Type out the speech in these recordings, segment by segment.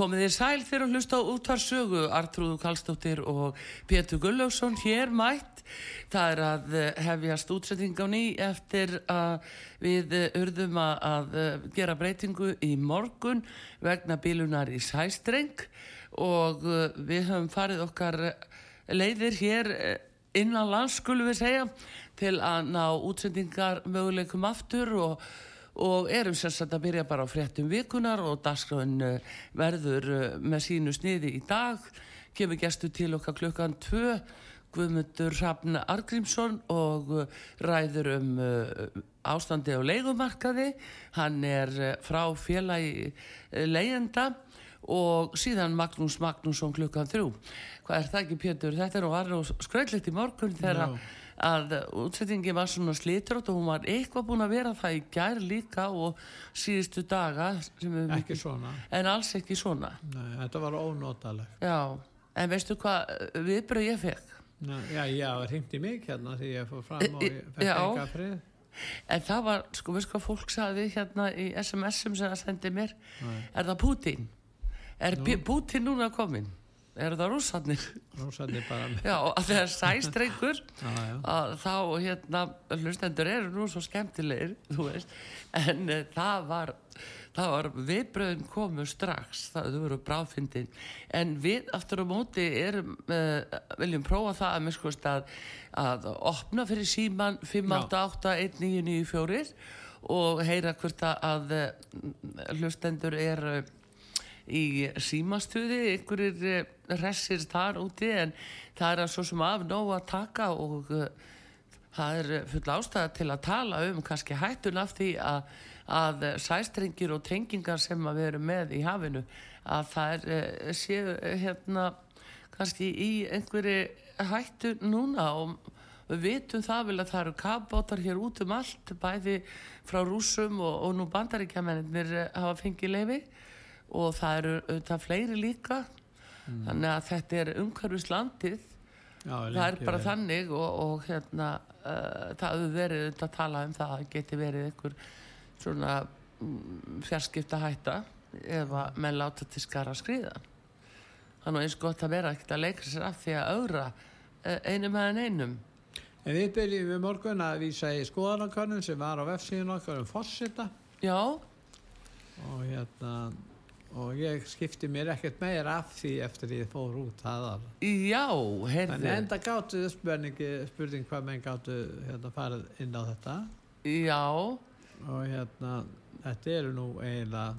Komið þér sæl fyrir að hlusta á útvarsögu, Artrúðu Kallstóttir og Pétur Gullaugsson hér mætt. Það er að eh, hefjast útsetting á ný eftir að við eh, urðum að eh, gera breytingu í morgun vegna bílunar í sæstreng og við höfum farið okkar leiðir hér innan lands, skulum við segja, til að ná útsettingar möguleikum aftur og og erum sérstaklega að byrja bara á fréttum vikunar og dagskráin eh, verður eh, með sínu sniði í dag. Kemur gestu til okkar klukkan 2 Guðmundur Hrafn Argrímsson og eh, ræður um ástandi á leikumarkaði hann er frá félagi leyenda og síðan Magnús Magnússon klukkan 3 hvað er það ekki Pétur? Þetta er nú aðra skröldlegt í morgun þegar að útsettingi var svona slítrótt og hún var eitthvað búin að vera það í gær líka og síðustu daga ekki svona. En alls ekki svona. Nei, þetta var ónótaleg já, en veistu hvað viðbröð ég fekk? Nei, já, já, það ringdi mig hérna því ég fór fram og ég fekk enga frið. En það var, sko, veistu hvað fólk saði hérna í SMS-um sem það sendi mér? Nei. er það Putin er Nú. Putin núna komin er það rússarnir? Rússarnir bara. Já, að það er sæstrengur að þá hérna hlustendur eru nú svo skemmtilegir en uh, það var það var viðbröðin komu strax það voru bráðfindin en við aftur á móti erum uh, viljum prófa það að miskust að að opna fyrir síman 5881994 og heyra hvert að uh, hlustendur er í símastuði einhverjir eh, resir þar úti en það er að svo sem af nóg að taka og uh, það er full ástæða til að tala um kannski hættun af því að, að sæstrengir og tengingar sem að við erum með í hafinu að það er uh, séu hérna kannski í einhverju hættu núna og við vitum það vel að það eru kabbótar hér út um allt bæði frá rúsum og, og nú bandaríkjamennir hafa fengið leifi og það eru auðvitað fleiri líka. Mm. þannig að þetta er umhverfislandið. Það er bara verið. þannig og, og hérna uh, það hefur verið auðvitað að tala um það að geti verið einhver svona um, fjarskipta hætta ef að menn láta til skara að skriða þannig eins gott að vera ekkert að leikra sér af því að augra uh, einum meðan einum En við byrjum við morgun að vísa í skoðanakarnum sem var á F-síðun okkar um fórsita Já. Og hérna og ég skipti mér ekkert meir af því eftir ég fór út aðal Já, heyrðu. En enda gáttu spurning hvað menn gáttu hérna farið inn á þetta. Já. Og hérna þetta eru nú eiginlega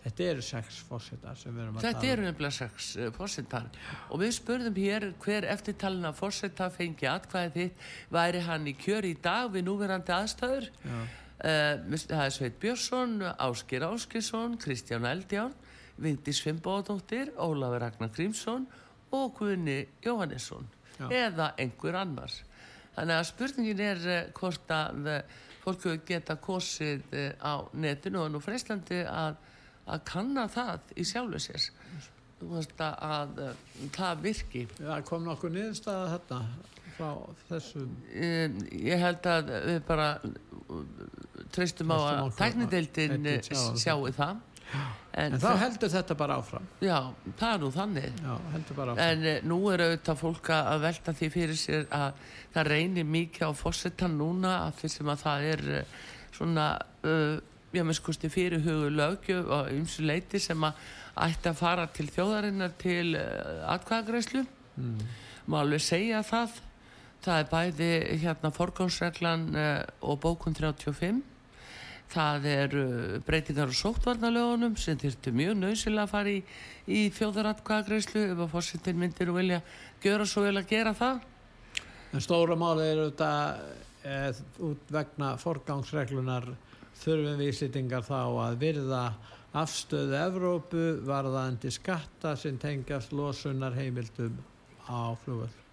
þetta eru sex fórsettar sem við erum að tala Þetta um. eru nefnilega sex uh, fórsettar og við spurðum hér hver eftirtalina fórsettar fengi atkvæðið þitt. Væri hann í kjör í dag við núverandi aðstöður Já það er Sveit Björnsson, Áskir Áskisson, Kristján Eldján, Vindis Fimboðdóttir, Ólafur Ragnar Grímsson og Guðni Jóhannesson Já. eða einhver annar. Þannig að spurningin er uh, hvort að uh, fólk geta kosið á netinu og nú freistandi að, að kanna það í sjálfu sér. Þú veist að, að það virki. Já, kom nokkuð niðurstaða þetta frá þessum? Ég held að við bara treystum á að tæknideildin sjáu það. En, en þá heldur þetta bara áfram. Já, það er nú þannig. Já, en uh, nú er auðvitað fólk að velta því fyrir sér að það reynir mikið á fórsetan núna að því sem að það er uh, svona uh, já, með skusti fyrirhugu lögjöf og ymsu leiti sem að ætti að fara til þjóðarinnar til atkvæðagreyslu mm. má alveg segja það það er bæði hérna forgámsreglan og bókun 35 það eru breytingar á sóttvarnalögunum sem þurftu mjög nöðsilega að fara í, í þjóðaratkvæðagreyslu ef að fórsettin myndir og vilja gera svo vel að gera það. En stóra máli er þetta eð, út vegna forgangsreglunar þurfum við íslitingar þá að virða afstöðu Evrópu varðandi skatta sem tengjast losunar heimildum á flugvöld.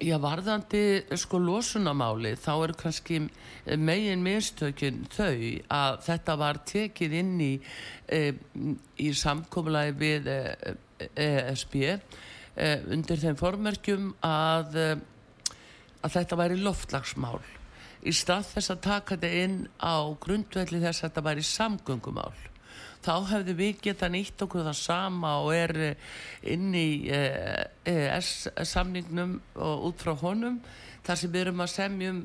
Já, varðandi sko losunamáli þá eru kannski megin mistökin þau að þetta var tekið inn í, e, í samkomlaði við ESB e, e, undir þeim formerkjum að, að þetta væri loftlagsmál í stað þess að taka þetta inn á grundvelli þess að þetta væri samgöngumál þá hefðu við geta nýtt okkur það sama og er eh, inn í ES eh, samningnum og út frá honum þar sem við erum að semjum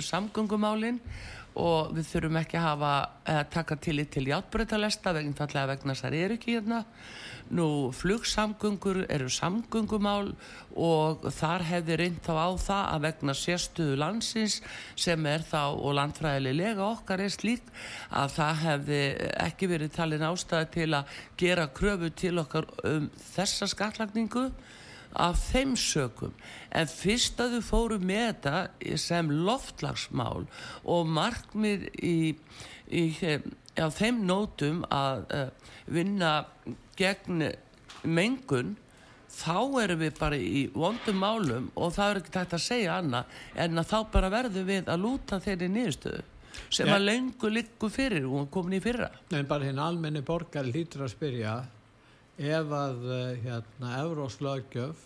samgöngumálinn og við þurfum ekki að hafa taka til í til játbreytalesta vegna vegna þess að það er ekki hérna Nú, flugsamgöngur eru samgöngumál og þar hefði reynd þá á það að vegna sérstuðu landsins sem er þá og landfræðilega okkar er slíkt að það hefði ekki verið talin ástæði til að gera kröfu til okkar um þessa skattlagningu af þeim sökum en fyrst að þau fóru með þetta sem loftlagsmál og markmið í, í á þeim nótum að uh, vinna gegn mengun þá erum við bara í vondum málum og það er ekki tægt að segja annað en að þá bara verðum við að lúta þeirri nýðstöðu sem ja. að lengu likku fyrir og komin í fyrra en bara hinn almenni borgar lítur að spyrja ef að eh, hérna, Eurós lögjöf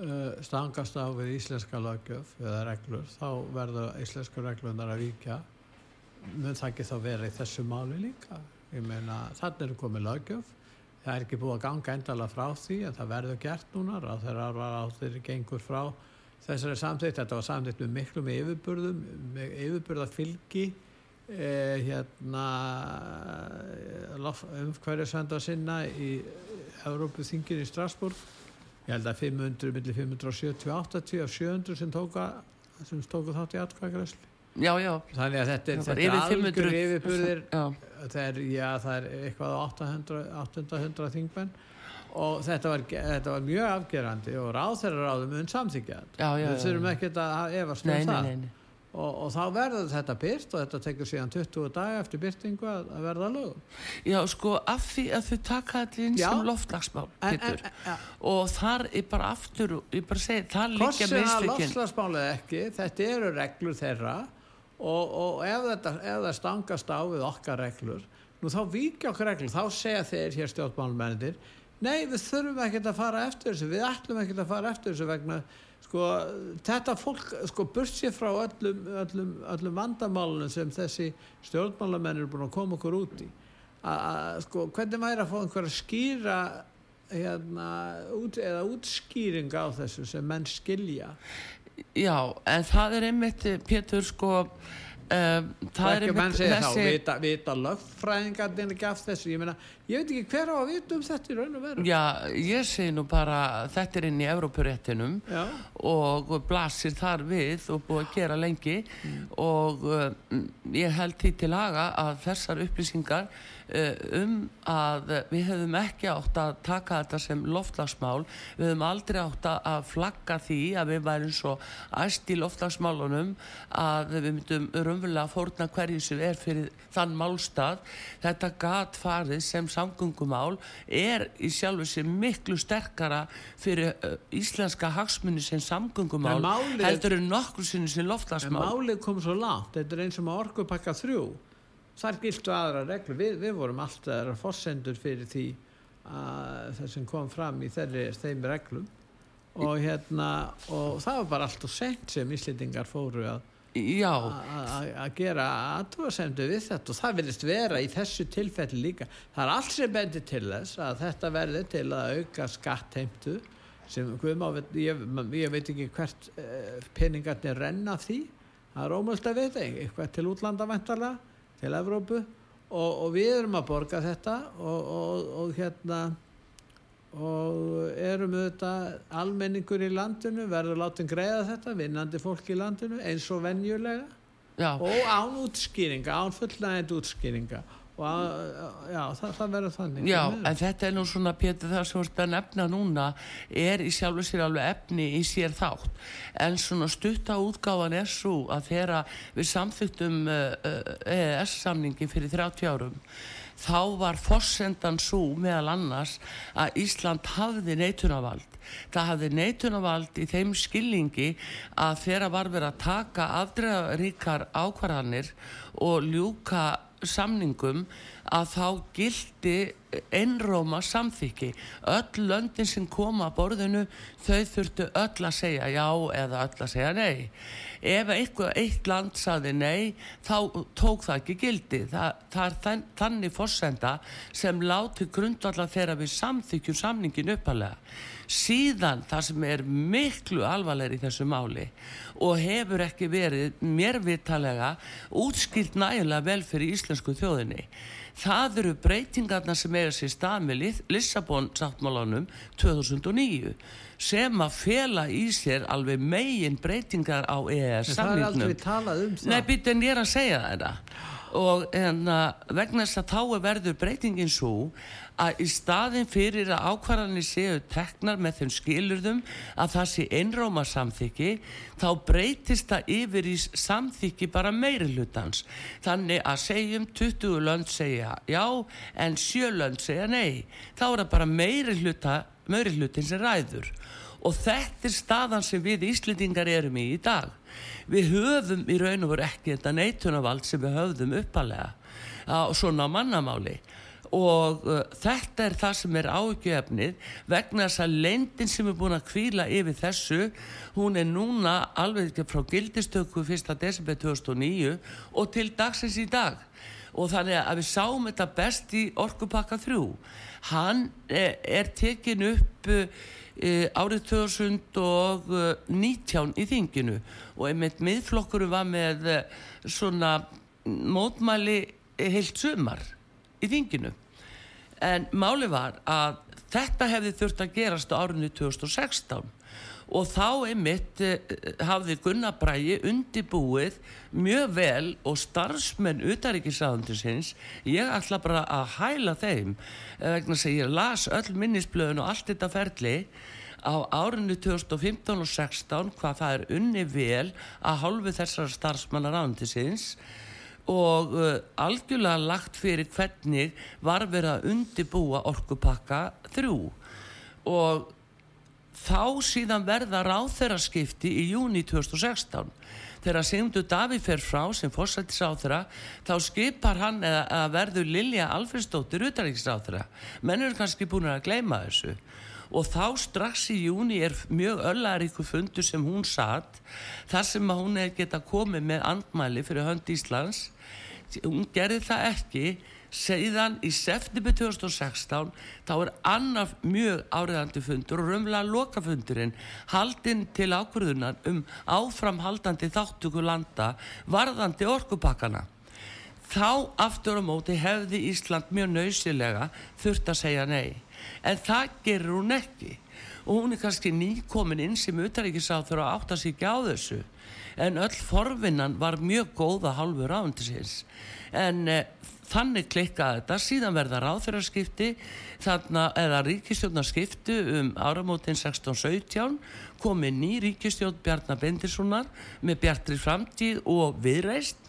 uh, stangast á við íslenska lögjöf eða reglur þá verður íslenska reglunar að vika mun það ekki þá vera í þessu máli líka? Ég meina þannig er komið lögjöf það er ekki búið að ganga endala frá því en það verður gert núna og þegar þeir gengur frá þessari samþýtt, þetta var samþýtt með miklu með yfirburðum, með yfirburðafylgi eh, hérna umhverjusvenda sinna í Európu þingin í Strasbourg ég held að 500, millir 570-80 af 700 sem tóka sem tóku þátt í atkvæðagræsli já, já. þannig að þetta er, er algjör yfirburðir. Það það er eitthvað á 800, 800 þingmenn. Og þetta var, þetta var mjög afgerandi og ráð þeirra ráðum um samþykja við þurfum ekki að efast um það. nei, nei. Og, og þá verður þetta byrt og þetta tekur síðan 20 dag eftir byrtingu að, að verða lögum. Já sko af því að þau taka allir inn sem loftlagsmál en, en, og þar er bara aftur ég bara segi það líka meðstökin Hvorsin að loftlagsmál eða ekki þetta eru reglur þeirra. Og, og ef, þetta, ef það stangast á við okkar reglur nú þá vikja okkar reglur, þá segja þeir hér stjórnmálmennir nei við þurfum ekkert að fara eftir þessu. Við ætlum ekkert að fara eftir þessu vegna sko þetta fólk sko burt sér frá öllum, öllum, öllum vandamálunum sem þessi stjórnmálamennir er búin að koma okkur út í að sko hvernig væri að fá einhverja skýra hérna út, eða útskýring á þessu sem menn skilja? Já, en það er einmitt, Pétur, sko Það er ekki menn segja þessi... þá vita, vita lögfræðingarnir ekki af þessu ég, meina, ég veit ekki hver á að vita um þetta í raun og veru já ég segi nú bara þetta er inn í Európaréttinum og blasir þar við og búið að gera lengi mm. og um, ég held því til laga að þessar upplýsingar um að við hefðum ekki átt að taka þetta sem loftlagsmál við hefðum aldrei átt að flagga því að við værum svo æst í loftlagsmálunum að við myndum raunverulega að fórna hverju sem er fyrir þann málstað. Þetta gat farið sem samgöngumál er í sjálfu sem miklu sterkara fyrir uh, íslenska hagsmunni sem samgöngumál málið, heldur en nokkur sinni sem loftlagsmál málið kom svo langt, þetta er eins og orkupakka þrjú þar gildu aðra reglur. Við, við vorum alltaf aðra fórsendur fyrir því að það sem kom fram í þeirri, þeim reglum. Og hérna og það var bara allt og sent sem íslendingar fóru að að gera aðtúarsendu við þetta. Og það vilist vera í þessu tilfelli líka. Það er allt sem bendir til þess að þetta verði til að auka skattheimtu sem má, ég, ég veit ekki hvert eh, peningarnir renna því. Það er ómöld að veit eitthvað til útlanda vendarlega til Evrópu og, og við erum að borga þetta og, og, og hérna og erum auðvitað almenningur í landinu verður látið greiða þetta, vinnandi fólk í landinu eins og venjulega Já. og án útskýringa, án fullnægend útskýringa og að, já, það, það verður þannig Já, en þetta er nú svona Pétur það sem ert að nefna núna er í sjálfu sér alveg efni í sér þátt. En svona stutta útgáfan er svo að þegar við samþyktum uh, uh, EES-samningi fyrir 30 árum þá var forsendan svo meðal annars að Ísland hafði neitunavald það hafði neitunavald í þeim skilningi að þegar var verið að taka afdreðaríkar ákvarðanir og ljúka samningum að þá gildi einróma samþykki. Öll löndin sem koma að borðinu þau þurftu öll að segja já eða öll að segja nei ef eitthvað eitt land saði nei þá tók það ekki gildi. Það, það er þann, þannig fórsenda sem láti grundvallar þegar við samþykjum samningin uppalega síðan það sem er miklu alvarlegri í þessu máli og hefur ekki verið mér vitalega útskilt nægilega vel fyrir íslensku þjóðinni. Það eru breytingarna sem eiga sér stað með Lis- Lissabon sáttmálanum 2009 sem að fela í sér alveg megin breytingar á EES en það er aldrei talað um það. Nei, býttu en ég er að segja þetta og en, uh, vegna þess að þá er verður breytingin svo að í staðin fyrir að ákvarðanir séu teknar með þeim skilurðum að það sé einróma samþykki þá breytist það yfir í samþykki bara meiri hlutans þannig að segjum 20 lönd segja já en 7 lönd segja nei. Þá er það bara meiri hluta meiri hlutin sem ræður. Og þetta er staðan sem við Íslendingar erum í í dag. Við höfum í raun og veru ekki þetta neitunavald sem við höfðum uppalega á svona mannamáli og uh, þetta er það sem er ágjöfnið vegna þess að lendin sem er búin að kvíla yfir þessu hún er núna alveg frá gildistöku 1. desember 2009 og til dagsins í dag. Og þannig að við sáum þetta best í orkupakka 3 hann er, er tekin upp uh, árið 2019 í þinginu. Og einmitt miðflokkurum var með uh, svona mótmæli heilt sumar í þinginu. En máli var að þetta hefði þurft að gerast á árinu 2016 og þá einmitt eh, hafði Gunnar Bræi undibúið mjög vel og starfsmenn utaríkisáðundisins ég ætla bara að hæla þeim eh, vegna að ég las öll minnisblöðun og allt þetta ferli á árinu 2015 og 16 hvað það er unni vel að hálfu þessar starfsmannar áðundisins og uh, algjörlega lagt fyrir hvernig var verið að undibúa orkupakka þrjú. Og þá síðan verða ráþeiraskipti í júni 2016 þegar Sigmundur Davíð fer frá sem fórsættisáþra þá skipar hann eða, eða verður Lilja Alfredsdóttir utaríkisráþra menn eru kannski búin að gleyma þessu og þá strax í júni er mjög öllaríku fundur sem hún satt þar sem hún er geta komið með andmæli fyrir hönd Íslands. Hún gerði það ekki. Segðan í september 2016 þá er annar mjög áriðandi fundur og raunverulega lokafundurinn haldinn til ákvörðunar um áframhaldandi þáttöku landa varðandi orkupakkana. Þá aftur á móti hefði Ísland mjög nöysilega þurft að segja nei en það gerur hún ekki. Og hún er kannski nýkomin inn sem utaríkisáþur að átta sig ekki á þessu. En öll forvinnan var mjög góða hálfur rándisins en eh, þannig klikkaði þetta. Síðan verða ráþurarskipti eða ríkistjórnarskiptu um áramótin 16-17 komið ný ríkistjórn Bjarnar Bendissonar með Bjartri framtíð og viðreist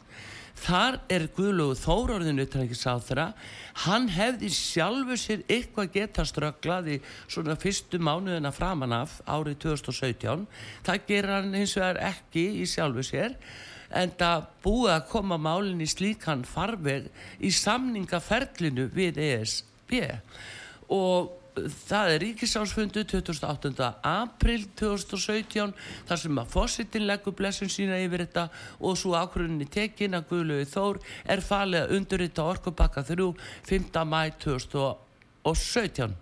þar er Guðlúgu Þórórðinu utanækisáþra hann hefði sjálfu sér eitthvað geta strögglað í svona fyrstu mánuðina framan af árið 2017 það gerir hann hins vegar ekki í sjálfu sér en það búið að koma málinn í slíkan farveg í samningaferlinu við ESB og það er ríkisársfundu 28. april 2017 þar sem að fósittin leggur blessun sína yfir þetta og svo ákvörðinni tekin að Guðlaugi Þór er falið að undurrita orkupakka 3 5. mæ 2017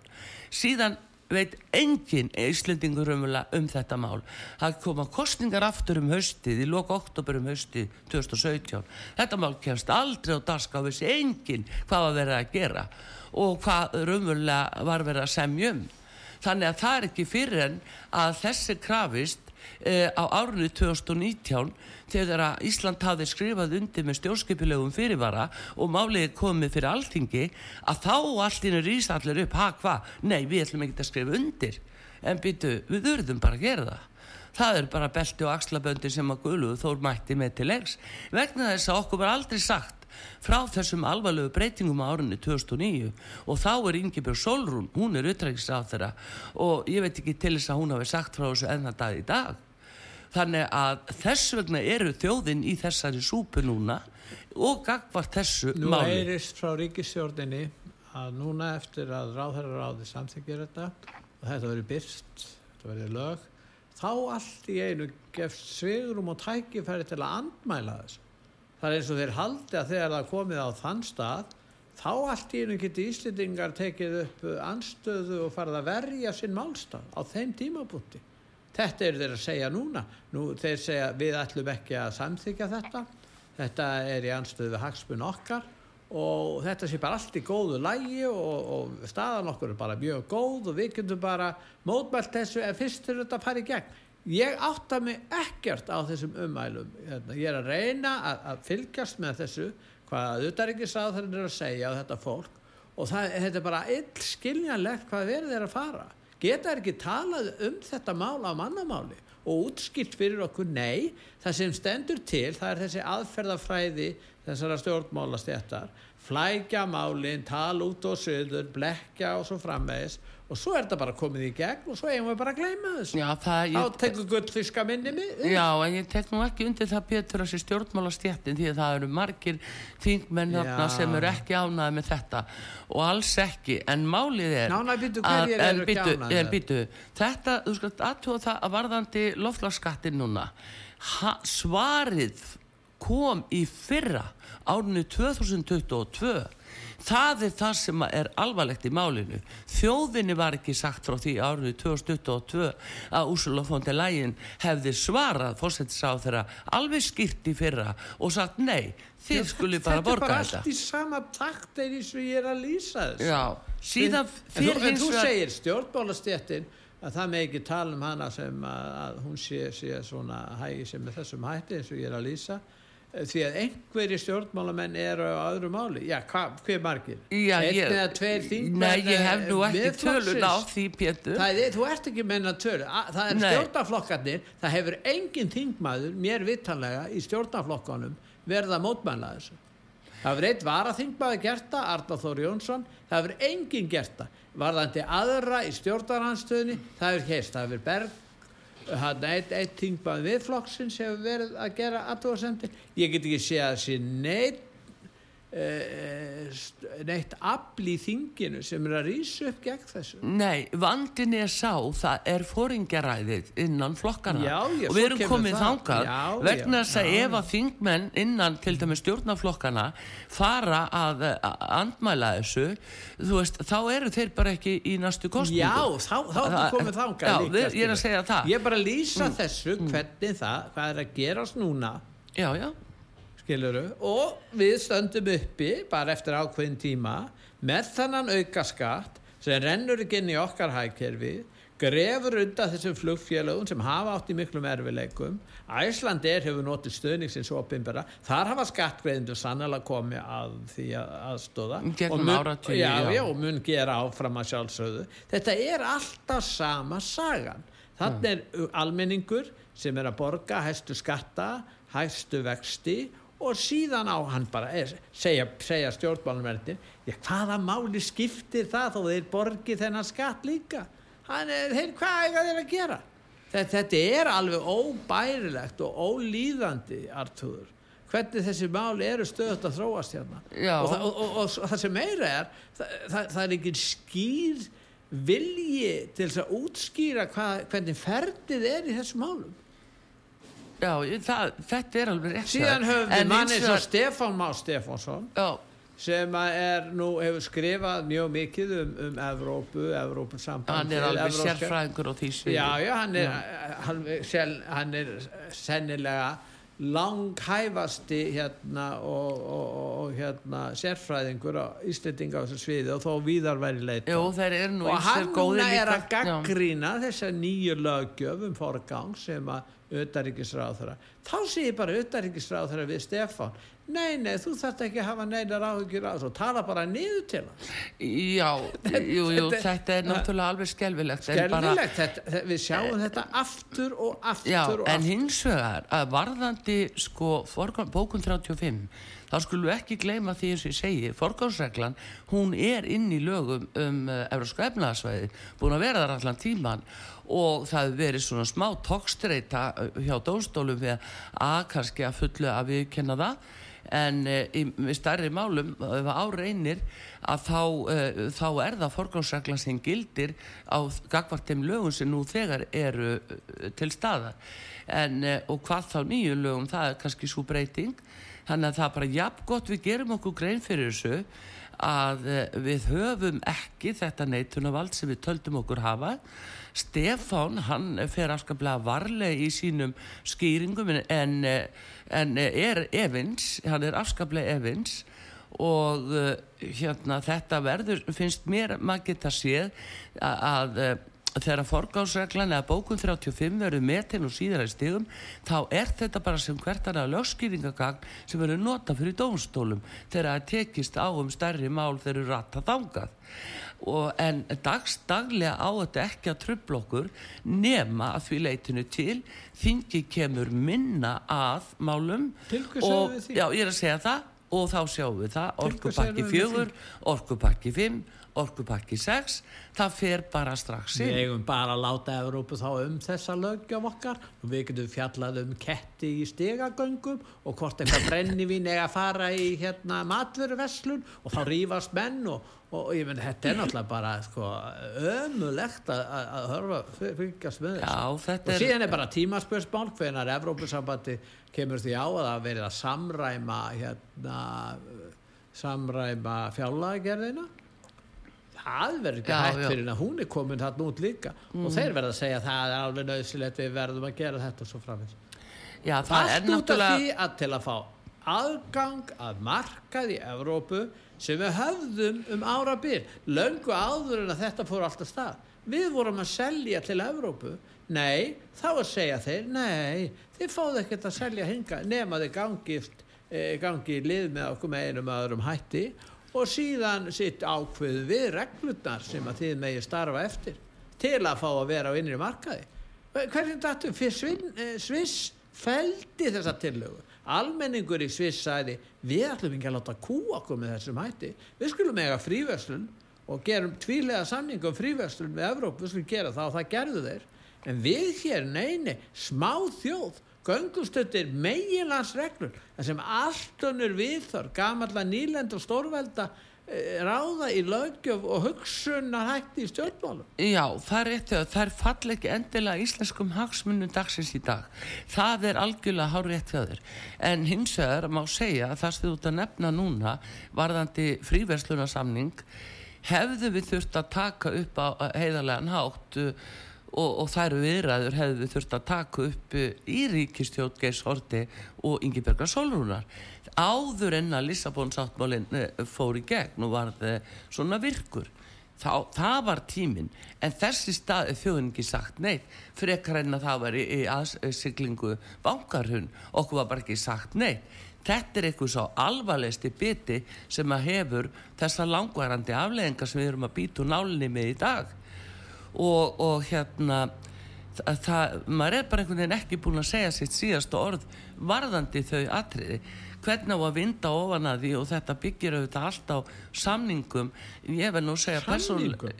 síðan veit engin Íslendingur um þetta mál. Það koma kostningar aftur um haustið, í loka oktober um haustið 2017. Þetta mál kemst aldrei á daska og vissi engin hvað var verið að gera og hvað umvöla var verið að semja um. Þannig að það er ekki fyrir en að þessi krafist eh, á árunni 2019 þegar að Ísland hafði skrifað undir með stjórnskipilegum fyrirvara og málið komið fyrir alltingi að þá er ísallir upp, ha hvað? Nei, við ætlum ekki að skrifa undir en byttu, við urðum bara að gera það það er bara belti og axlaböndi sem að guluðu þór mætti með til leiks vegna þess að okkur var aldrei sagt frá þessum alvarlegu breytingum á árunni 2009 og þá er Ingebjörg Solrún, hún er utrækisráð þeirra og ég veit ekki til þess að hún hafi sagt frá þessu enna dag í dag. Þannig að þess vegna eru þjóðin í þessari súpu núna og gagvart þessu Nú máli. heyrist frá ríkistjórninni að núna eftir að ráðherraráði samþykir þetta og þetta verið byrst, þetta verið lög þá allt í einu gefst svigurum og tækifæri til að andmæla þessu. Það er eins og þeir haldi að þegar það komið á þann stað þá allt í einu geti Íslendingar tekið upp anstöðu og farið að verja sinn málstað á þeim tímabúti. Þetta er þeir að segja núna. Nú þeir segja við ætlum ekki að samþykja þetta. Þetta er í anstöðu við hagsmun okkar og þetta sé bara allt í góðu lægi og, og staðan okkur er bara mjög góð og við getum bara mótmælt þessu en fyrst er þetta að fara í gegn. Ég átta mig ekkert á þessum umælum. Hérna, Ég er að reyna að, að fylgjast með þessu hvað utaríkisáþarinn er að segja á þetta fólk og það, þetta er bara ill skiljanlegt hvað verið er að fara. Geta er ekki talað um þetta mál á mannamáli og útskilt fyrir okkur nei, það sem stendur til það er þessi aðferðafræði þessara stjórnmálastjættar flækja málinn, tala út og söður blekja og svo framvegis og svo er þetta bara komið í gegn og svo eigum við bara að gleyma þessu. Já, það, þá ég, tekur gullfiska minni mig já, en ég tek nú ekki undir það Pétur þessi stjórnmálastjættin því að það eru margir þingmenn sem eru ekki ánæði með þetta. Og alls ekki, en málið er Nánar býtu að- ekki bíddu, ánægðir? en bíddu, þetta, þú skalt aðtúa það að varðandi loflagsskattin núna. Ha, svarið kom í fyrra árinu 2022 það er það sem er alvarlegt í málinu. Þjóðinni var ekki sagt frá því árinu 2022 að Úrsula von der Leyen hefði svarað fórsetisá þeirra alveg skýrt í fyrra og sagt nei, þið skuli bara borga þetta er bara þetta. allt í sama takt eins og ég er að lýsa síðan en, en hins þú segir stjórnmálastjættin að það með ekki tala um hana sem að, að hún sé, sé svona hægi sem með þessum hætti eins og ég er að lýsa því að einhverjir stjórnmálamenn eru á öðru máli. Já, hva, hver margir? Einn ég- eða tveir þingmenn Nei, ég hef nú eh, ekki tölun á því, Pétur. það er, þú ert ekki menna tölu. A- það er stjórnaflokkarnir það hefur engin þingmaður mér vitanlega í stjórnaflokkanum verða mótmæla þessu. Það hefur eitt varaþingmaður gert það Arnar Þór Jónsson það hefur engin gert það. Varðandi aðra í stjórnarhanstöðinni það hefur heist, það hefur Berg hann eitt, eitt þingmaður viðflokksins hefur verið að gera aðtóðasendir ég get ekki séð að sé neitt neitt afl í þinginu sem er að rýsa upp gegn þessu? Nei, vandin er sá, það er fóringjaræðið innan flokkana Já, já, og við erum komið Já, vegna þess að ef að þingmenn innan til dæmis stjórnaflokkana fara að, að andmæla þessu veist, þá eru þeir bara ekki í næstu kostningu Já, þá, þá Það- ertu komið Já, líka, við, ég er að segja það. Ég er bara að lýsa þessu, hvernig það, hvað er að gerast núna, Já, já, skiluru, og við stöndum uppi, bara eftir ákveðin tíma, með þannan aukaskatt sem rennur ekki inn í okkar hægkerfi, grefur undan þessum flugfélögum sem hafa átt í miklum erfileikum. Æslandir hefur notið stöðningsins opinbera. Þar hafa skattgreðindu sannlega komið að því að aðstóða. Og já. já, og mun gera áfram að sjálfsögðu. Þetta er alltaf sama sagan. Þannig er almenningur sem er að borga hæstu skatta, hæstu vexti og síðan á hann bara er, segja, segja stjórnmálumverðin hvaða máli skiptir það þó þeir borgi þennan skatt líka? Hann er, þeir, hvað er þeir að gera? Þetta, þetta er alveg óbærilegt og ólíðandi Artúður hvernig þessi máli eru stöðut að þróast hérna. Og, og, og, og, og það sem meira er það, það, það er ekki skýr vilji til að útskýra hvað, hvernig ferðið er í þessum málum já það, þetta er alveg rétt. Síðan höfum við manni svo vegar- Stefán Má Stefánsson Já, sem er nú hefur skrifað mjög mikið um, um Evrópu, Evrópusamband hann er alveg sérfræðingur á því já, já, hann er, hann, hann er sennilega langhæfasti hérna og, og, og hérna sérfræðingur á Íslendinga á þessu sviði og þó víðar væri leita nú og hann er að gaggrína þessa nýju löggjöf um forgang sem að auðaríkisráðara þá sé ég bara auðaríkisráðara við Stefán nei, nei, þú þarft ekki að hafa neinar áhugir á þessu. Og tala bara niður til hans. Já, jú, jú, þetta- er náttúrulega alveg skelvilegt en bara- skelvilegt, þetta, við sjáum þetta aftur og aftur Já, og en aftur. hins vegar að varðandi sko bókun 35 þá skulum við ekki gleyma því eins og ég segi forgánsreglan, hún er inn í lögum um uh, Evróska efnaðsvæði búin að vera þar allan tíman og það verið svona smá tókstreita hjá dómstólum við að kannski að fullu að við kenna það en uh, í stærri málum ef á reynir að þá, uh, þá er það forgánsreglan sem gildir á gagvart þeim lögum sem nú þegar eru uh, til staðar. En, og hvað þá nýju lögum það er kannski svo breyting. Þannig að það er bara jafn gott við gerum okkur grein fyrir þessu að við höfum ekki þetta neitunavald sem við töldum okkur hafa Stefán hann fer afskaplega varlega í sínum skýringum en, eh, en er evins, hann er afskaplega evins og uh, hérna þetta verður, finnst mér maður geta séð að, að þegar forgáðsreglan eða bókun 35 verður metin og síðar í stigum þá er þetta bara sem hvert annað lögskýringagagn sem verður nota fyrir dómstólum þegar það tekist á um stærri mál þegar eru ratta þangað. Og en dagsdaglega á þetta ekki að trubla okkur nema að því leitinu til þingi kemur minna að málum og já, ég er að segja það og þá sjáum við það orkupakki við 4, orkupakki 5 orkupakki 6 það fer bara strax Við inn eigum bara að láta Evrópu þá um þessa löggjöf okkar. Og við getum fjallað um ketti í stegagöngum og hvort eitthvað brennivín eiga að fara í hérna matvöruverslun og þá rífast menn og, og, ég menn þetta er náttúrulega bara sko, ömulegt að, hörfa fylgjast með þessu. Og er síðan er bara tímaspörsmál hvenar Evrópusambandi kemur því á að það verið að samræma hérna samræma fjárlagagerðina það verður ekki Já, hægt já. fyrir en að hún er komin þarna út líka og þeir verða að segja að það er alveg nöðsilegt við verðum að gera þetta svo framins já, það er út af náttúrulega að til að fá aðgang að markað í Evrópu sem við höfðum um árabil. Löngu áður en að þetta fór alltaf stað. Við vorum að selja til Evrópu. Nei, þá að segja þeir nei, þið fáðu ekkert að selja hinga nema þið gangi, eh, gangi í lið með okkur með einum að öðrum hætti og síðan sitt ákveðu við reglurnar sem að þið megi starfa eftir til að fá að vera á innri markaði. Hvernig dættum fyrir Svin- eh, Sviss feldi þessa tillögu almenningur í Sviss sagði við ætlum ekki að láta kú okkur með þessum hætti. Við skulum eiga fríverslun og gerum tvílega samning um fríverslun með Evróp, við skulum gera það og það gerðu þeir. En við hér, neini, smá þjóð göngustöttir meginlandsreglur þar sem allt önnur viðþör gamalla nýlend og stórvelda ráða í löggjöf og hugsunar hætti í stjórnmálum Já, það er rétt þegar það er fall ekki endilega íslenskum hagsmunum dagsins í dag. Það er algjörlega hár rétt hjá þér. En hins vegar má segja að það sem þú ert að nefna núna varðandi fríverslunarsamning hefðu við þurft að taka upp á heiðarlegan hátt uh, og, og þær viðræður hefðu þurft að taka upp uh, í ríkistjótt Geis Horti og Ingibergar Solrúnar áður en að Lissabon sáttmálinn uh, fór í gegn og varð uh, svona virkur Þá, það var tíminn. En þessi stað er þjóðingi sagt neitt frekar en að það var í, í aðsiglingu bankarhun okkur var bara ekki sagt neitt. Þetta er eitthvað svo alvarlegsti biti sem að hefur þessa langvarandi afleðingar sem við erum að býta úr nálinni með í dag og, og hérna það, það, maður er bara einhvern veginn ekki búin að segja sitt síðasta orð varðandi þau atriði. Hvernig á að vinda ofan að því og þetta byggir auðvitað allt á samningum. Ég vil nú segja Samningum?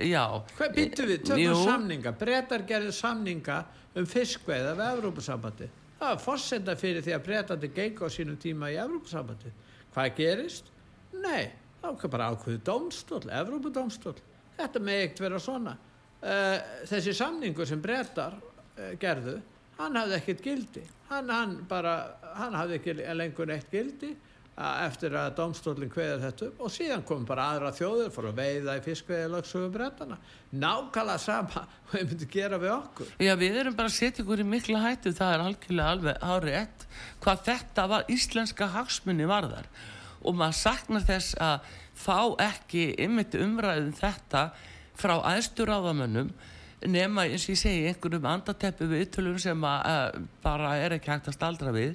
Hvað byttu við, tökum samninga. Breytar gerðu samninga um fiskveiða við Evrópusambandi það var fórsenda fyrir því að breytandi gengur á sínum tíma í Evrópusambandi hvað gerist? Nei, þá kom bara ákveðu dómstól, Evrópudómstól þetta með eitt vera svona þessi samningur sem breytar uh, gerðu, hann hafði ekkert gildi. Hann, hann bara hann hafði ekki lengur neitt gildi að eftir að domstólinn kveður þetta upp og síðan kom bara aðra þjóður fór að veiða í fiskveiðalagsögu brettana nákvæmlega sama hvað við myndum gera við okkur. Já, við erum bara að setja ykkur í mikla hættu, það er algjörlega alveg hárið ett hvað þetta var íslenska hagsmunni varðar. Og maður saknar þess að fá ekki ymmit umræðum þetta frá aðstur áðamönnum nema eins og ég segi einhverjum andateppu við ytturlum sem að, að bara er ekki hægt að staldra við.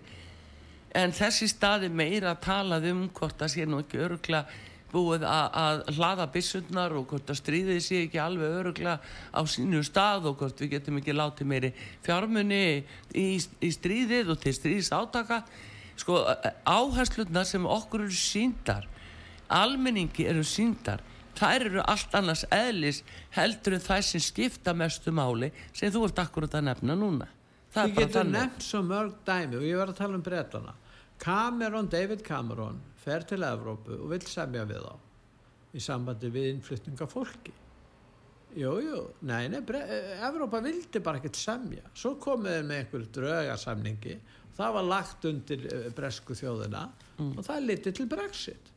En þessi staði meira að tala um hvort það sé nú ekki örugla búið að hlaða bissundnar og hvort að stríðið sé ekki alveg örugla á sínu stað og hvort við getum ekki látið meiri fjármunni í, í stríðið og til stríðs átaka sko áherslutna sem okkur eru síndar almenningi eru síndar þær eru allt annars eðlis heldur en það sem skipta mestu máli sem þú ert akkurat að nefna núna. Það Ég getur nefnt svo mörg dæmi og ég var að tala um bretana. Cameron, David Cameron fer til Evrópu og vil semja við þá í sambandi við innflytninga fólki. Jújú, nei, nei, Evrópa vildi bara ekkert semja. Svo komuði með einhver draugarsamningi það var lagt undir eh, bresku þjóðina mm. og það liti til Brexit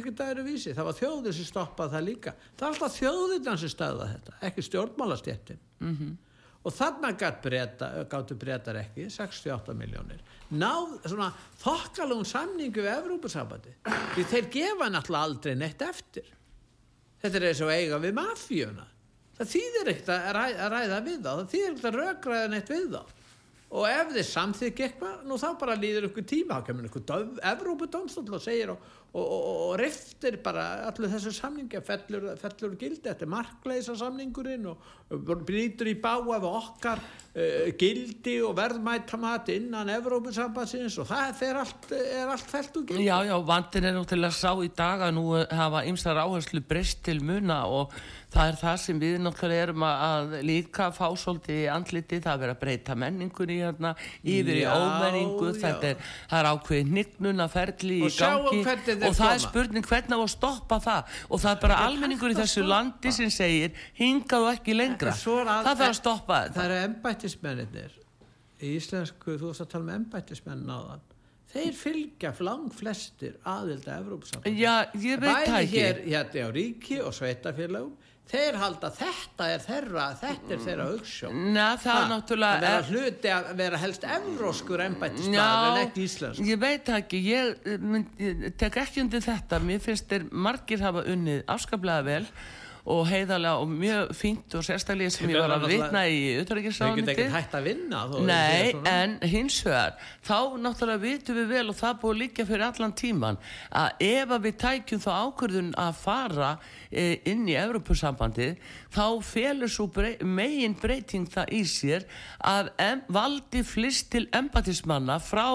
ekkert aðeins vísi, það var þjóðir sem stoppaði það líka. Það er alltaf þjóðirna sem staða þetta ekki stjórnmálastjettin mm -hmm og þannig gáttu breytar ekki 68 miljónir náð svona þokkalum samningu við Evrópussambandi því þeir gefa náttúrulega aldrei neitt eftir. Þetta er eins og eiga við mafíuna. Það þýðir ekkert að, ræ, að ræða við þá. Það þýðir ekkert að rökraða neitt við þá. Og ef þið samþykja eitthvað nú þá bara líður ykkur tíma. Þá kemur ykkur Evrópudómsdóll og segir og og, og, og riftir bara allir þessu samningi fellur, fellur gildi, þetta er markleisa samningurinn og, brýtur í báa við okkar uh, gildi og verðmættamat innan Evrópusambansins og það er allt, er allt fellt og gildi. Já, já, vandin er nú til að sá í dag að nú hafa ymsar áherslu breyst til muna og það er það sem við náttúrulega erum að líka fá svolítið í andliti, það er að vera að breyta menningunni hérna, yfir já, í ómenningu, þetta er, er ákveðið nignuna ferli í gangi og það er spurning hvernig á að stoppa það. Og það er bara almenningur í þessu landi sem segir hingað og ekki lengra. Það þarf að stoppa þetta. það eru embættismennir í íslensku, þú veist að tala um embættismenn náðan þeir fylgja lang flestir aðilda Evrópsambann bæði hér hérna á ríki og sveitafélagum þeir halda þetta er þeirra þetta er þeirra auksjón það er náttúrulega að vera hluti að vera helst evróskur ennbættismæður en ekki íslensk ég veit ekki, ég, ég tek ekki undir þetta mér finnst þeir margir hafa unnið afskaplega vel og heiðalega og mjög fínt og sérstaklega sem ég var að vitna í auðvitaðrikiðsrániti. Þau geta ekki hægt að vinna. Nei, en hins vegar, þá náttúrulega vitum við vel og það búið líka fyrir allan tíman að ef að við tækjum þá ákvörðun að fara inn í Evropasambandið, þá felur svo brey, megin breyting það í sér að em, valdi flist til embatismanna frá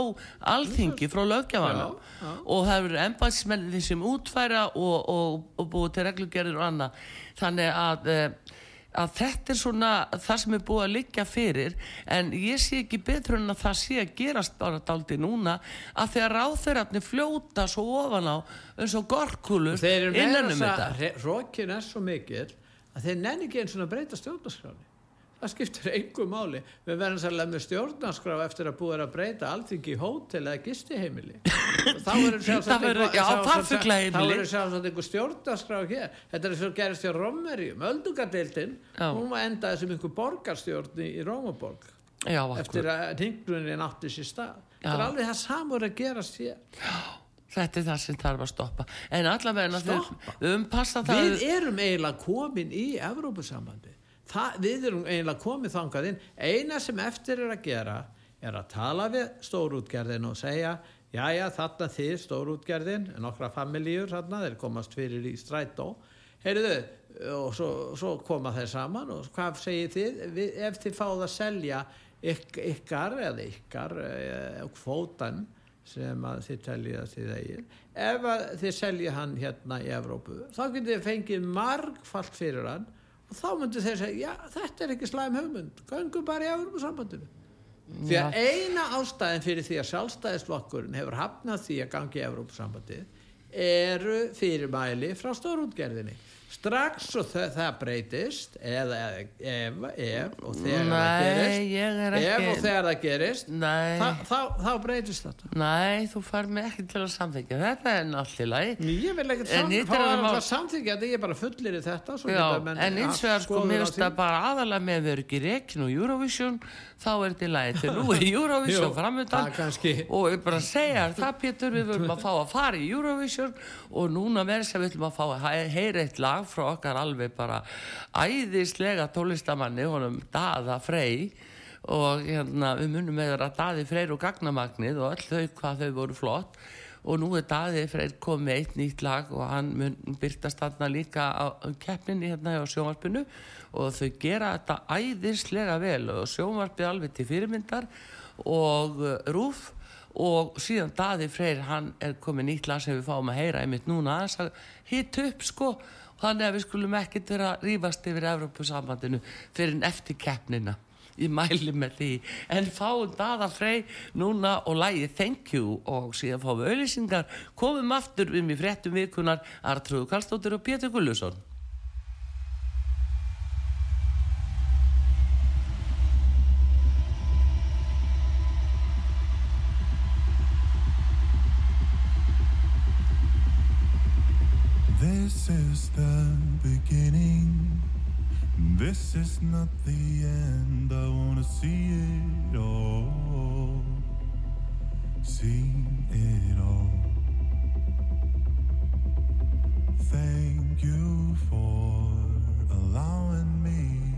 alþingi, frá lögjafanum og það eru embatismenni sem útfæra og, og, og búið til reglugerðir og annað. Þannig að, eh, að þetta er svona það sem er búið að liggja fyrir en ég sé ekki betur en að það sé að gerast bara daldi núna að þegar ráþeirarnir fljóta svo ofan á eins og gorkulur innanum þetta. Rókin er svo mikil að þeir nenni ekki eins og breyta stjórnarskráni það skiptir einhver máli. Við verðum sérlega með stjórnarskrá eftir að búið að breyta allting í hótel eða gistiheimili. Þá verður sjálfsagt einhver stjórnarskrá hér. Þetta er svo gerist hjá Rómverjum öldungadeildin, hún var endaði sem einhver borgarstjórni í Rómaborg. Já, eftir að hinglunin átti sér stað. Þetta er alveg það samur að gerast hér. Já Þetta er það sem þarf að stoppa. En allavega við, um við erum eiginlega komin í Evrópusambandi það, við erum eiginlega komið þangað inn. Eina sem eftir er að gera er að tala við stórútgerðin og segja já já þarna þið stórútgerðin nokkra familjíur þarna þeir komast fyrir í strætó. Heyrðu og svo, svo koma þeir saman og hvað segir þið? Við, ef þið fáð að selja yk, ykkar eða ykkar kvótan eh, sem að þið teljið að þið eigin ef þið selja hann hérna í Evrópu þá getur þið fengið margfalt fyrir hann og þá myndir þeir segja, já þetta er ekki slæm hugmynd, gangum bara í Európa sambandinu því að eina ástæðin fyrir því að sjálfstæðisflokkurinn hefur hafnað því að gangi í Európa sambandið eru fyrirmæli frá stórútgerðinni strax og það, það breytist eða ef, ef og þegar það Nei, gerist ég er ef og ekki þegar það gerist þá, þá, þá breytist þetta. Nei, þú fær mig ekki til að samþykja Þetta er náttúrulega ég vil ekkert En sam, hitt fá að að mál- samþykja þetta ég er bara fullir í þetta Já, en eins og það sko, mér finnst það bara aðalega með að vera ekki reikin og Eurovision þá er þetta í lagi. Til nú er Eurovision framöndan það og ég bara segja það Pétur við viljum að fá að fara í Eurovision og núna verður sem við viljum að fá að he- heyra eitt lag frá okkar alveg bara æðislega tólistamanni honum Daða Frey og hérna við munum með að Daði Freyr og Gagnamagnið og öll þau hvað þau voru flott. Og nú er Daði Freyr komið eitt nýtt lag og hann mun byrtast þarna líka á keppninni hérna á sjónvarpinu. Og þau gera þetta æðislega vel og sjónvarpið alveg til fyrirmyndar og uh, rúf. Og síðan Daði Freyr hann er komið nýtt lag sem við fáum að heyra einmitt núna að hit upp sko þannig að við skulum ekkert vera að rífast yfir Evrópusambandinu fyrir en eftir keppnina. Ég mæli með því. En fáum Daða Frey núna og lægi Thank You og síðan fáum við auðlýsingar komum aftur um í fréttum vikunar Artrúðu Karlsdóttir og Pétur Gullusson This is the beginning. This is not the end. I wanna see it all. See it all. Thank you for allowing me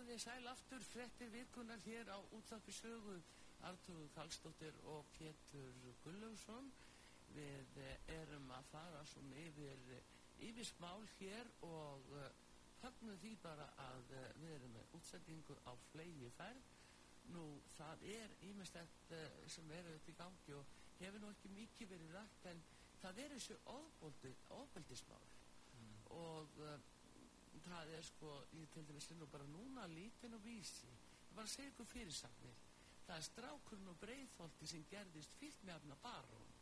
komið þið sæl aftur frettir vikunar hér á útvarpi sögu. Artur Karlsdóttir og Pétur Gullaugsson við eh, erum að fara svona yfir eh, yfir smál hér og höfnum því bara að við erum með útsendingu á flegi færð nú það er ímestett sem er auðvitað í gangi og hefur nú ekki mikið verið rætt en það er þessu ofbeldi, ofbeldismál. Og uh, það er sko, ég til dæmis er nú bara núna lítinn og vísi. Ég bara að segja ykkur fyrirsagnir það er strákurinn og breiðfolti sem gerðist fyllt með afna barón.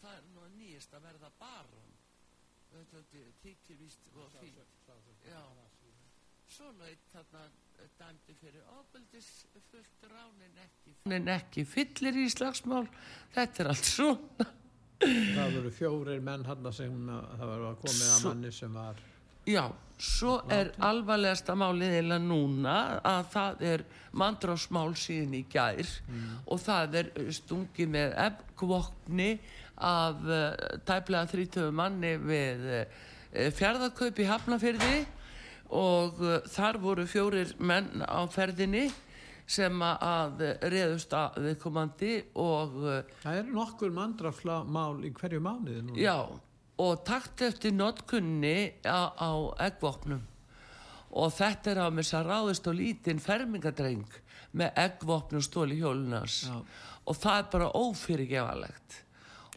Það er nú að nýjast að verða barón. Þetta þykir víst og fínt. já. Svo laut þarna eh, dæmdi fyrir ofbeldis fullt ránin ekki ránin ekki fyllir í slagsmál. Þetta er allt svona. Það voru fjórir menn hann sem uh, það var að komið að manni sem var Já, svo er alvarlegasta málið eða núna að það er mandrásmál síðan í gær og það er uh, stungið með ebbkvokni af uh, tæplega 30 manni við uh, fjárðarkaup í Hafnafyrði og þar voru fjórir menn á ferðinni sem að reðust að viðkomandi og það er nokkur mandrafmál í hverju mánuði núna. Já, og takt eftir notkunni á, á eggvopnum. Og þetta er á þess að ráðist á lítinn fermingadreng með eggvopnum stóli hjólunars Já. og það er bara ófyrirgefalegt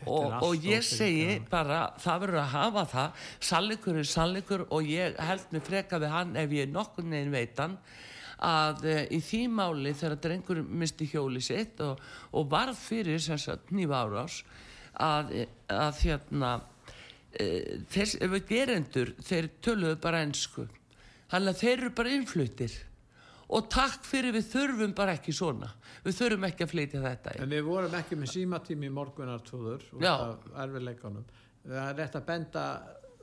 og, og ég segi bara það verður að hafa það. Sannleikur er sannleikur og ég held mig freka við hann ef ég nokkur neginn veit hann að e, í því máli þegar drengur misti hjóli sitt og, og varð fyrir sem sagt nýfa árás að, að hérna þess, ef við gerendur þeir töluðu bara ensku þannig að þeir eru bara innfluttir og takk fyrir við þurfum bara ekki svona við þurfum ekki að flytja þetta. En við vorum ekki með símatími í morgunartrúður út Já. af erfileikunum. Það er rétt að benda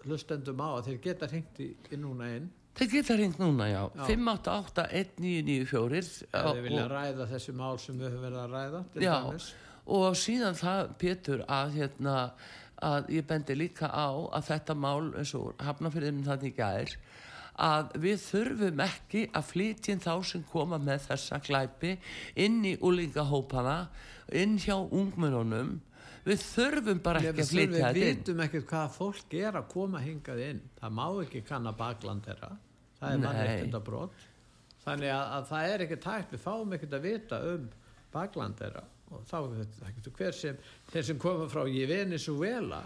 hlustendum á að þeir geta hringt í, í núna inn þeir geta hringt núna já, Já. 588-1994 ef þeir vilja og, ræða þessi mál sem við höfum verið að ræða já, og síðan það Pétur að hérna að ég bendi líka á að þetta mál eins og hafnafyririnn þannig gær að við þurfum ekki að flytja inn þá sem koma með þessa glæpi inn í úlingahópana inn hjá ungmennunum við þurfum bara ekki að við flytja þetta inn vitum ekkert hvað fólk er að koma hingað inn. Það má ekki kanna bakland þeirra. Það er Nei. mannréttinda brot. Þannig að, að það er ekkert hægt. Við fáum ekkert að vita um bakland þeirra. Og þá er þetta hver sem, sem koma frá í Venezuela,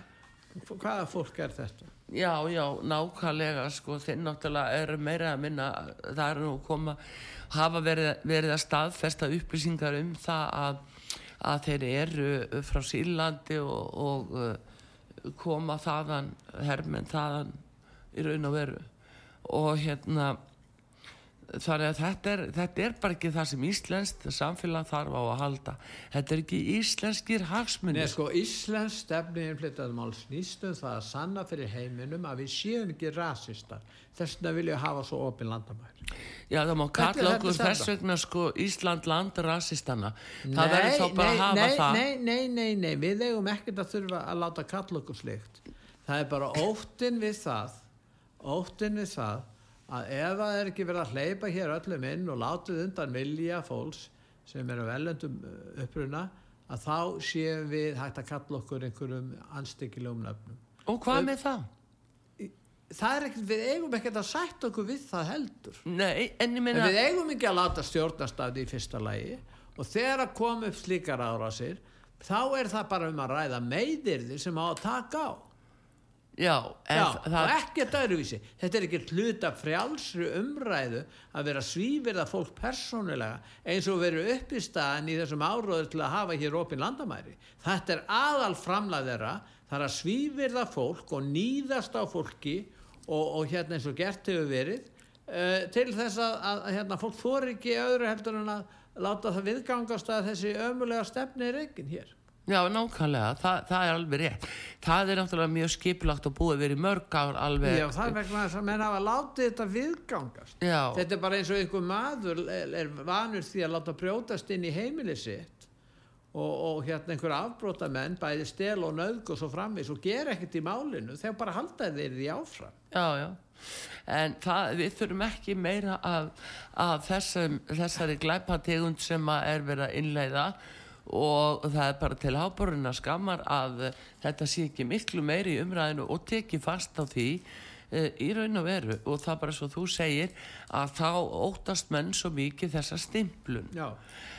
hvaða fólk er þetta? Já, já, nákvæmlega sko, þeir náttúrulega eru meira að minna það er nú koma hafa verið, verið að staðfesta upplýsingar um það að, að þeir eru frá Sýrlandi og, og uh, koma þaðan hermenn þaðan í raun og veru og hérna þannig að þetta er, þetta er bara ekki það sem íslenskt samfélag þarf á að halda þetta er ekki íslenskir hagsmunir Nei, sko, Íslands stefni innflytjaðumál snýst um það að sanna fyrir heiminum að við séum ekki rasistar. Þess vegna vilja hafa svo opin landamæri. Já, það má kalla okkur þess vegna sko Ísland land rasistana. Það verður þá bara að hafa nei, það. Nei, nei, nei, nei, við eigum ekkert að þurfa að láta kalla okkur slikt. Það er bara óttin við það, óttin við það að ef það er ekki verið að hleypa hér öllum inn og látið undan vilja fólks sem eru velendum uppruna, að þá séum við hægt að kalla okkur einhverjum anstíkilegum nöfnum. Og hvað með það? Það er ekkert, við eigum ekkert að sætt okkur við það heldur. Nei, en ég En meina, við eigum ekki að láta stjórnast af því í fyrsta lagi og þegar að koma upp slíkar árásir þá er það bara um að ræða meiðirði sem á að taka á. Já, Já, og ekkert öðruvísi. Þetta er ekki hluta frjálsri umræðu að vera svífirða fólk persónulega eins og veru upp í staðan í þessum áróður til að hafa hér opin landamæri. Þetta er aðal framlag þeirra, það er að svífirða fólk og nýðast á fólki og, og hérna eins og gert hefur verið uh, til þess að, að, hérna, fólk þóri ekki öðru heldur en að láta það viðgangast að þessi ömulega stefni er ekki hér. Já, nákvæmlega, það, það er alveg rétt. Það er náttúrulega mjög skipulagt og búið verið mörg ár alveg. Já, það er vegna þess að menn hafa látið þetta viðgangast. Já. Þetta er bara eins og einhver maður er, vanur því að láta brjótast inn í heimili sitt og, og hérna einhver afbrótamenn bæði stel og nöðg og svo framvis og gera ekkert í málinu þegar bara halda þeir því áfram. Já, já. En það, við þurfum ekki meira af, af þessum, þessari glæpategund sem að er verið að innleiða og það er bara til háboruna skammar að þetta sé ekki miklu meiri í umræðinu og teki fast á því uh, í raun og veru og það bara svo þú segir að þá óttast menn svo mikið þessa stimplun Já.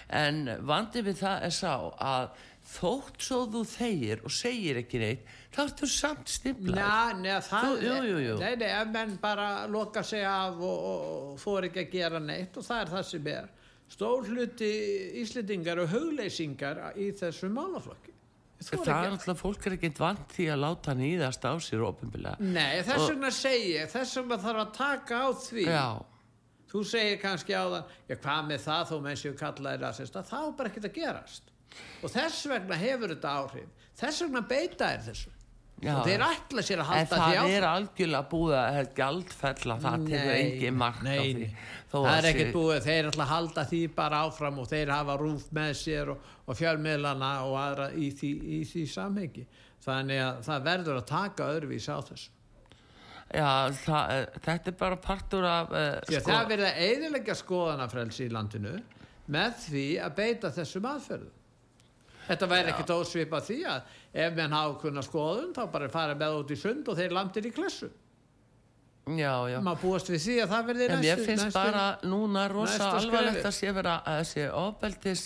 en vandi við það er sá að þótt svo þú þegir og segir ekki neitt þá ertu samt stimplað Njá, njá, það Þú- jú, jú, jú. Nei, nei, menn bara loka sig af og, og, og fór ekki að gera neitt og það er það sem er stór hluti íslendingar og hugleysingar í þessu málaflokki það er ekki- alltaf fólk er ekkert vant því að láta hann íðast á sér ofinbilega Nei, þess vegna segi ég, þess vegna þarf að taka á því já, Þú segir kannski á það, já hvað með það þó menn séu kallaði rasista, þá er bara ekkert að gerast. Og þess vegna hefur þetta áhrif. Þess vegna beita er þessu. Já. Og þeir ætla sér að en halda því það áfram. er algjörlega búið að gjaldfella það Nei, engin mark á því Það að er ekkert búið, þeir ætla að halda því bara áfram og þeir hafa rúf með sér og, og fjölmiðlana og aðra í því, í því samhengi. Þannig að það verður að taka öðruvís á þessu. Já, það, eh, þetta er bara partur af uh, Því að það verður að eiðilegja skoðanafrelsi í landinu með því að beita þessum aðferðum. Þetta væri ekkert ósvipa því að ef menn hafa kunna skoðun þá bara fara með út í sund og þeir landir í klessu. já, já. Maður búast við því að það verði En næstu. mér finnst næstu- bara núna rosa alvarlegt að sé vera að þessi ofbeldis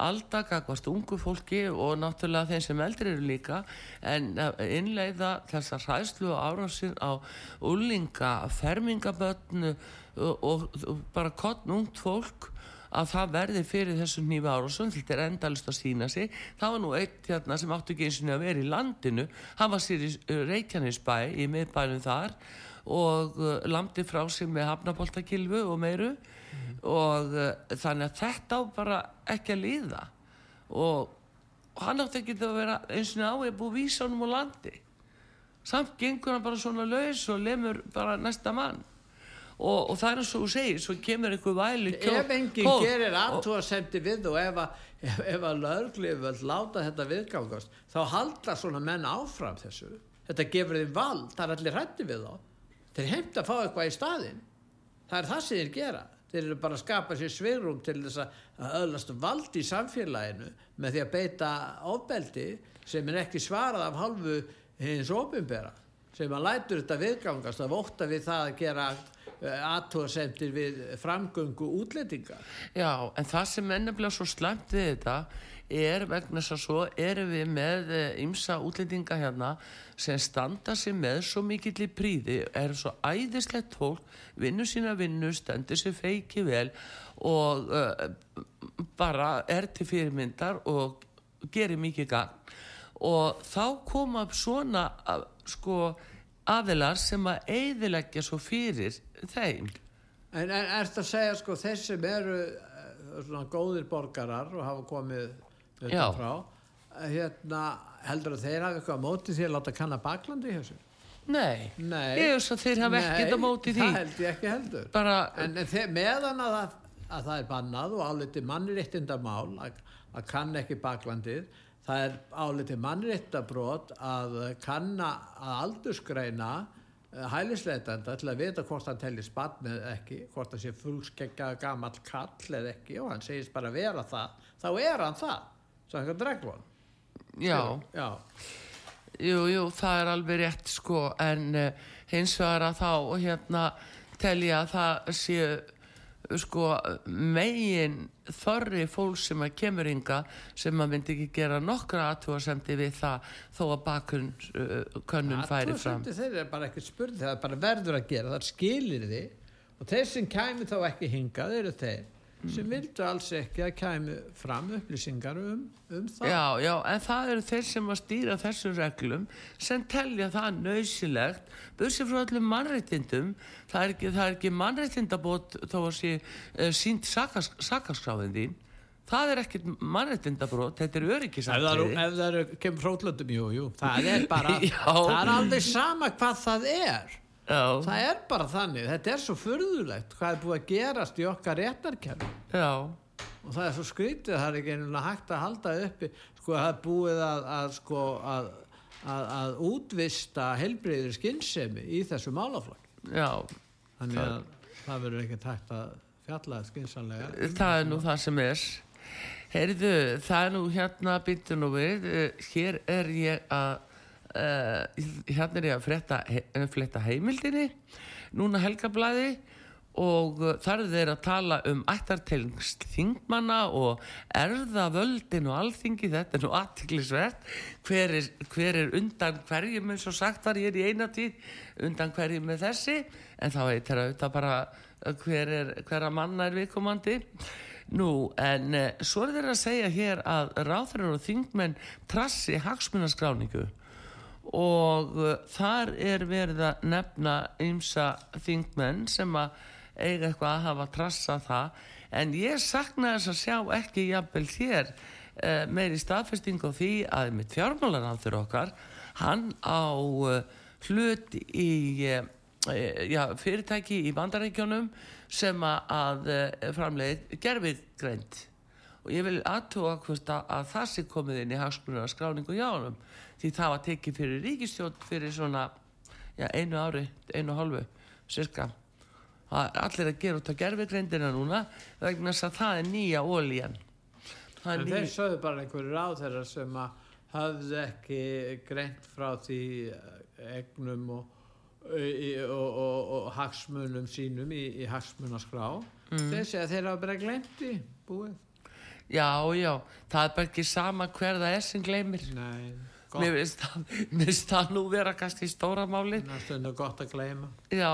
aldagakvast ungu fólki og náttúrulega þeim sem eldri eru líka en að innleiða þessar hræðslu og árásir á úlinga, fermingabötnu og, og, og bara kottn ungt fólk að það verði fyrir þessum nýfa árásum þetta er endalist að sína sig. Það var nú eitt hérna sem áttu ekki eins og að vera í landinu. Hann var sér í uh, Reykjanesbæ í miðbænum þar og uh, landi frá sig með hafnaboltakilfu og meiru. Og uh, þannig að þetta á bara ekki að líða. Og hann átti ekki að vera eins og á ég búið vísanum á landi. Samt gengur hann bara svona laus og lemur bara næsta mann og, og það er eins og þú segir svo kemur einhver væli Ef enginn gerir aðtúasemti við og ef að, að löglið vil láta þetta viðgangast þá halda svona menn áfram þessu. Þetta gefur þeim vald, það er allir hrætti við þá. Þeir heimt að fá eitthvað í staðinn. Það er það sem þeir gera. Þeir eru bara að skapa sér svigrum til þess að öðlast vald í samfélaginu með því að beita ofbeldi sem er ekki svarað af hálfu hins ofinbera sem að lætur þetta viðgangast að vóta við það að gera aðtóðsendir við framgöngu útlendinga. Já, en það sem nefnilega svo slæmt við þetta er vegna þess að svo erum við með ymsa útlendinga hérna sem standa sig með svo mikill í príði, er svo æðislegt fólk, vinnu sína vinnu, stendur sér feiki vel og uh, bara er til fyrirmyndar og gerir mikið gang og þá koma upp svona sko aðilar sem að eiðileggja svo fyrir þeim En, en ertu að segja sko þeir sem eru eh, svona góðir borgarar og hafa komið utan frá hérna heldur að þeir hafa eitthvað á móti því að láta kanna baklandi í þessu? Nei, Nei. ég veist að þeir hafa ekkert á móti því það held ég ekki heldur. bara, En, en þeir, meðan að, að það er bannað og áliti mannréttindamál að, að kann ekki baklandið, það er áliti mannréttindabrót að kanna að aldursgreina eh, hælisleitanda til að vita hvort hann tellir spann eða ekki, hvort hann sé fullskegga gamall kall eða ekki og hann segist bara vera það, þá er hann það, svo eitthvað dreglun. já, Já, jú, jú, það er alveg rétt sko, en uh, hins vegar að þá hérna telja að það sé sko megin þorri fólk sem að kemur inga sem að myndi ekki gera nokkra aðtúasemdi við það þó að bakun uh, könnun færi fram. Athugasemdir þeir eru bara ekki spurning það er bara verður að gera, það skilir þið og þeir sem kæmi þá ekki hingað eru þeir sem vildu alls ekki að kæmi fram upplýsingar um, um það. Já, já, en það eru þeir sem að stýra þessum reglum sem telja það nöysilegt bursið frá öllum mannréttindum. Það er ekki, er ekki mannréttindabót þó að sé uh, sínt sakas, sakaskráðin þín. Það er ekkert mannréttindabrót þetta er Ef það eru, öryggisatriði ef það eru kemur frótlöndum, jú, jú, það er bara, það er alveg sama hvað það er. Já, Það er bara þannig, þetta er svo furðulegt hvað er búið að gerast í okkar réttarkerfi. já, og það er svo skrítið það er ekki einhvern hægt að halda uppi sko það er búið að, að sko að, að, að útvista helbreyðir skinnsemi í þessu málaflokk já. Þannig að það verður ekkert hægt að fjalla skinsanlega það er nú það sem er. Heyrðu, það er nú hérna býttu nú við, eh, hér er ég að uh, hérna er ég að frétta, he, frétta heimildinni núna helgablaði og uh, þar er þeir að tala um ættartelingst þingmanna og erðavöldin og alþingi þetta er nú aðtiklisvert hver er, hver er undan hverjum eins og sagt var ég er í eina tíð undan hverjum með þessi? En þá heitir það bara uh, hver er hverja manna er viðkomandi. Nú en uh, svo er þeir að segja hér að ráþurar og þingmenn trassi hagsmunaskráningu og uh, þar er verið að nefna ymsa þingmenn sem að eiga eitthvað að hafa trassa það. En ég sakna þess að sjá ekki jafnvel þér uh, meiri staðfesting á því að mitt fjármálarandur okkar hann á uh, hlut í uh, já, fyrirtæki í bandarækjunum sem að, framleið gerfið greint og ég vil aðtóa hvort að, að það sé komið inn í hagsmununa skráningu hjá honum því það var tekið fyrir ríkistjórn fyrir svona já, einu ári, einu hálfu cirka allir að gera út á gerfigreindina núna vegna þess að það er nýja ólíjan það En ný þeir sögðu bara einhverju ráð þeirra sem að hafðu ekki greint frá því eh, egnum og, í, og, og, og hagsmunum sínum í, í hagsmunaskrá. Mm. Þeir segja að þeir hafa bara glemt í búið. já, já, það er bara ekki sama hver það er sem gleymir Nei, mér finnst það, nú vera kannski stóra máli Það er stundu gott að gleyma. já,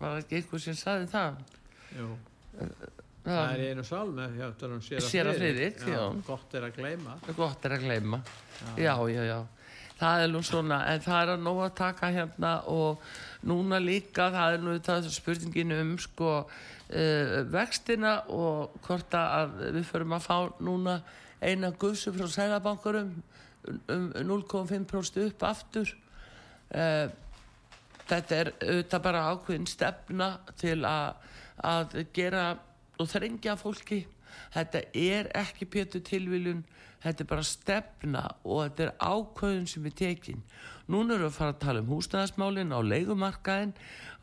var ekki einhver sem saði það? Jú. Það er einu um sér Friðrik, já. Gott er að gleyma. gott er að gleyma. Já, já, já það er nú svona, en það er að nóg að taka hérna og núna líka það er nú það spurningin um sko uh, vextina og hvort að við förum að fá núna eina guðsum frá sælabankurum um 0,5% upp aftur uh, þetta er auðvitað bara ákveðin stefna til að, að gera og þrengja fólki þetta er ekki pétur tilviljun þetta er bara stefna og þetta er ákveðin sem við tekin núna erum við að fara að tala um húsnæðasmálin á leigumarkaðin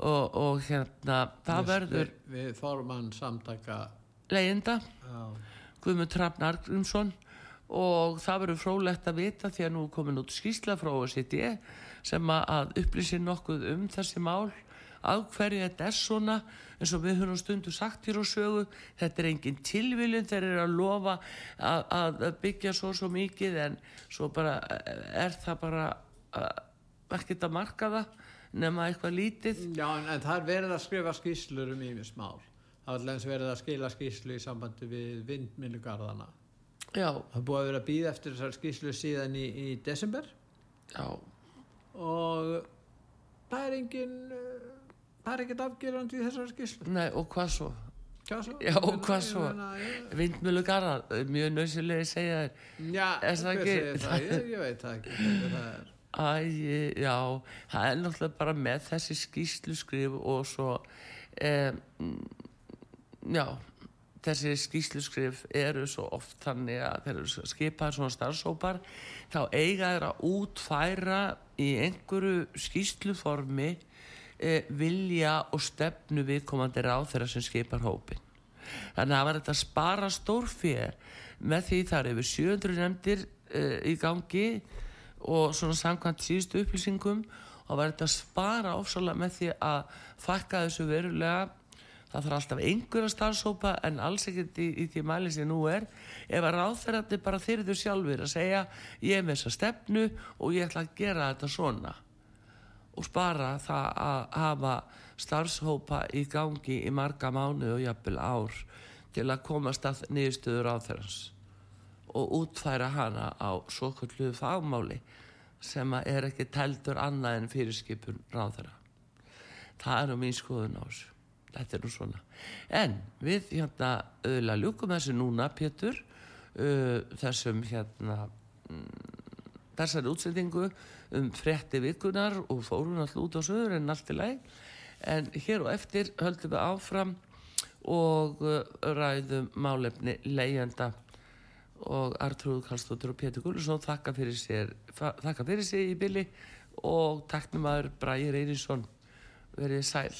og, og hérna það Við- verður Við, við formann samtaka. leiginda Já. Guðmund Trafn Argrímsson og það verður frólægt að vita því að nú er komin út skýsla frá OECD sem að- upplýsi nokkuð um þessi mál af hverju þetta er svona eins og við höfum stundu sagt hér á sögu þetta er engin tilviljun þeir eru að lofa að, að byggja svo svo mikið en svo bara eh, er það bara uh, ekkert að marka það nema eitthvað lítið Já, en, en það er verið að skrifa skýslur um ímis mál. Það alltaf verið að skila skýslu í sambandi við vindmilugarðana. Já, Það búið að vera að býða eftir þessar skýslu síðan í, í desember já, og það er engin, uh, það er ekkert afgerandi í þessar skýslu. nei og hvað svo Hvað svo? Já, og hvað svo? vindmjölu garðar, mjög nöðsilegi segja þér Já, Er hver segir það? Ég, ég veit það ekki. Það er. Æ, já, það er náttúrulega bara með þessi skýsluskrif og svo um, já þessi skýsluskrif eru svo oft þannig að þeir eru skipaðir svona starfsópar þá eiga þeir að útfæra í einhverju skýsluformi eh, vilja og stefnu viðkomandi ráð þeirra sem skipar hópin þannig að það var þetta að spara stórfér með því það er yfir 700 nefndir uh, í gangi og svona samkvæmt síðustu upplýsingum og var þetta að spara ofsalega með því að fakka þessu verulega það þarf alltaf einhverja starfsópa en alls ekkert í, í því mæli sem nú er ef að ráðferðandi bara þyrðu sjálfur að segja ég er með þessa stefnu og ég ætla að gera þetta svona og spara það að hafa starfshópa í gangi í marga mánu og jafnvel ár til að komast að niðurstöður á þeirrans og útfæra hana á svo kalluðu fagmáli sem að er ekki teldur annað en fyrirskipun ráðherra. Það er nú mín skoðun á þessu. Þetta er nú svona. En við hérna auðvitað ljúkum þessu núna, Pétur, uh, þessum hérna þessari útsendingu um frétti vikunar og fórum alltaf út á söður en allt í læg en hér og eftir höldum við áfram og uh, ræðum málefni leigjenda. Og Artrúð Karlsdóttir og Pétur Gullusson þakka fyrir sér þakka fyrir sér í bylli og taknum aður Bræði Reynisson. Verið sæl